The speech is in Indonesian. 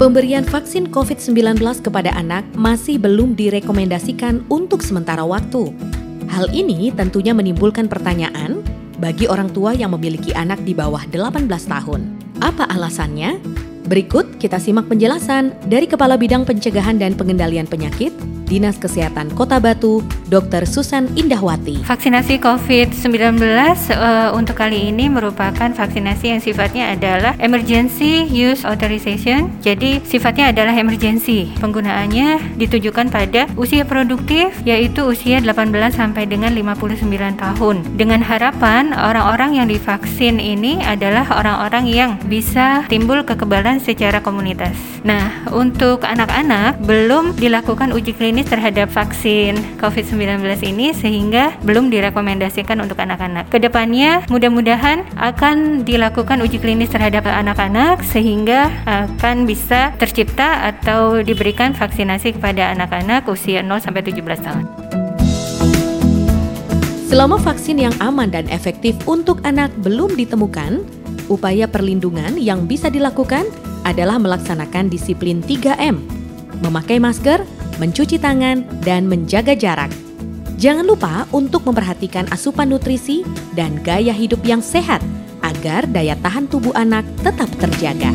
Pemberian vaksin COVID-19 kepada anak masih belum direkomendasikan untuk sementara waktu. Hal ini tentunya menimbulkan pertanyaan bagi orang tua yang memiliki anak di bawah 18 tahun. Apa alasannya? Berikut kita simak penjelasan dari Kepala Bidang Pencegahan dan Pengendalian Penyakit Dinas Kesehatan Kota Batu, Dr. Susan Indahwati. Vaksinasi COVID-19 uh, untuk kali ini merupakan vaksinasi yang sifatnya adalah emergency use authorization. Jadi sifatnya adalah emergency. Penggunaannya ditujukan pada usia produktif yaitu usia 18 sampai dengan 59 tahun. Dengan harapan orang-orang yang divaksin ini adalah orang-orang yang bisa timbul kekebalan secara komunitas. Nah, untuk anak-anak belum dilakukan uji klinis terhadap vaksin COVID-19 ini sehingga belum direkomendasikan untuk anak-anak. Ke depannya mudah-mudahan akan dilakukan uji klinis terhadap anak-anak sehingga akan bisa tercipta atau diberikan vaksinasi kepada anak-anak usia 0 sampai 17 tahun. Selama vaksin yang aman dan efektif untuk anak belum ditemukan, upaya perlindungan yang bisa dilakukan adalah melaksanakan disiplin 3M, memakai masker, mencuci tangan, dan menjaga jarak. Jangan lupa untuk memperhatikan asupan nutrisi dan gaya hidup yang sehat agar daya tahan tubuh anak tetap terjaga.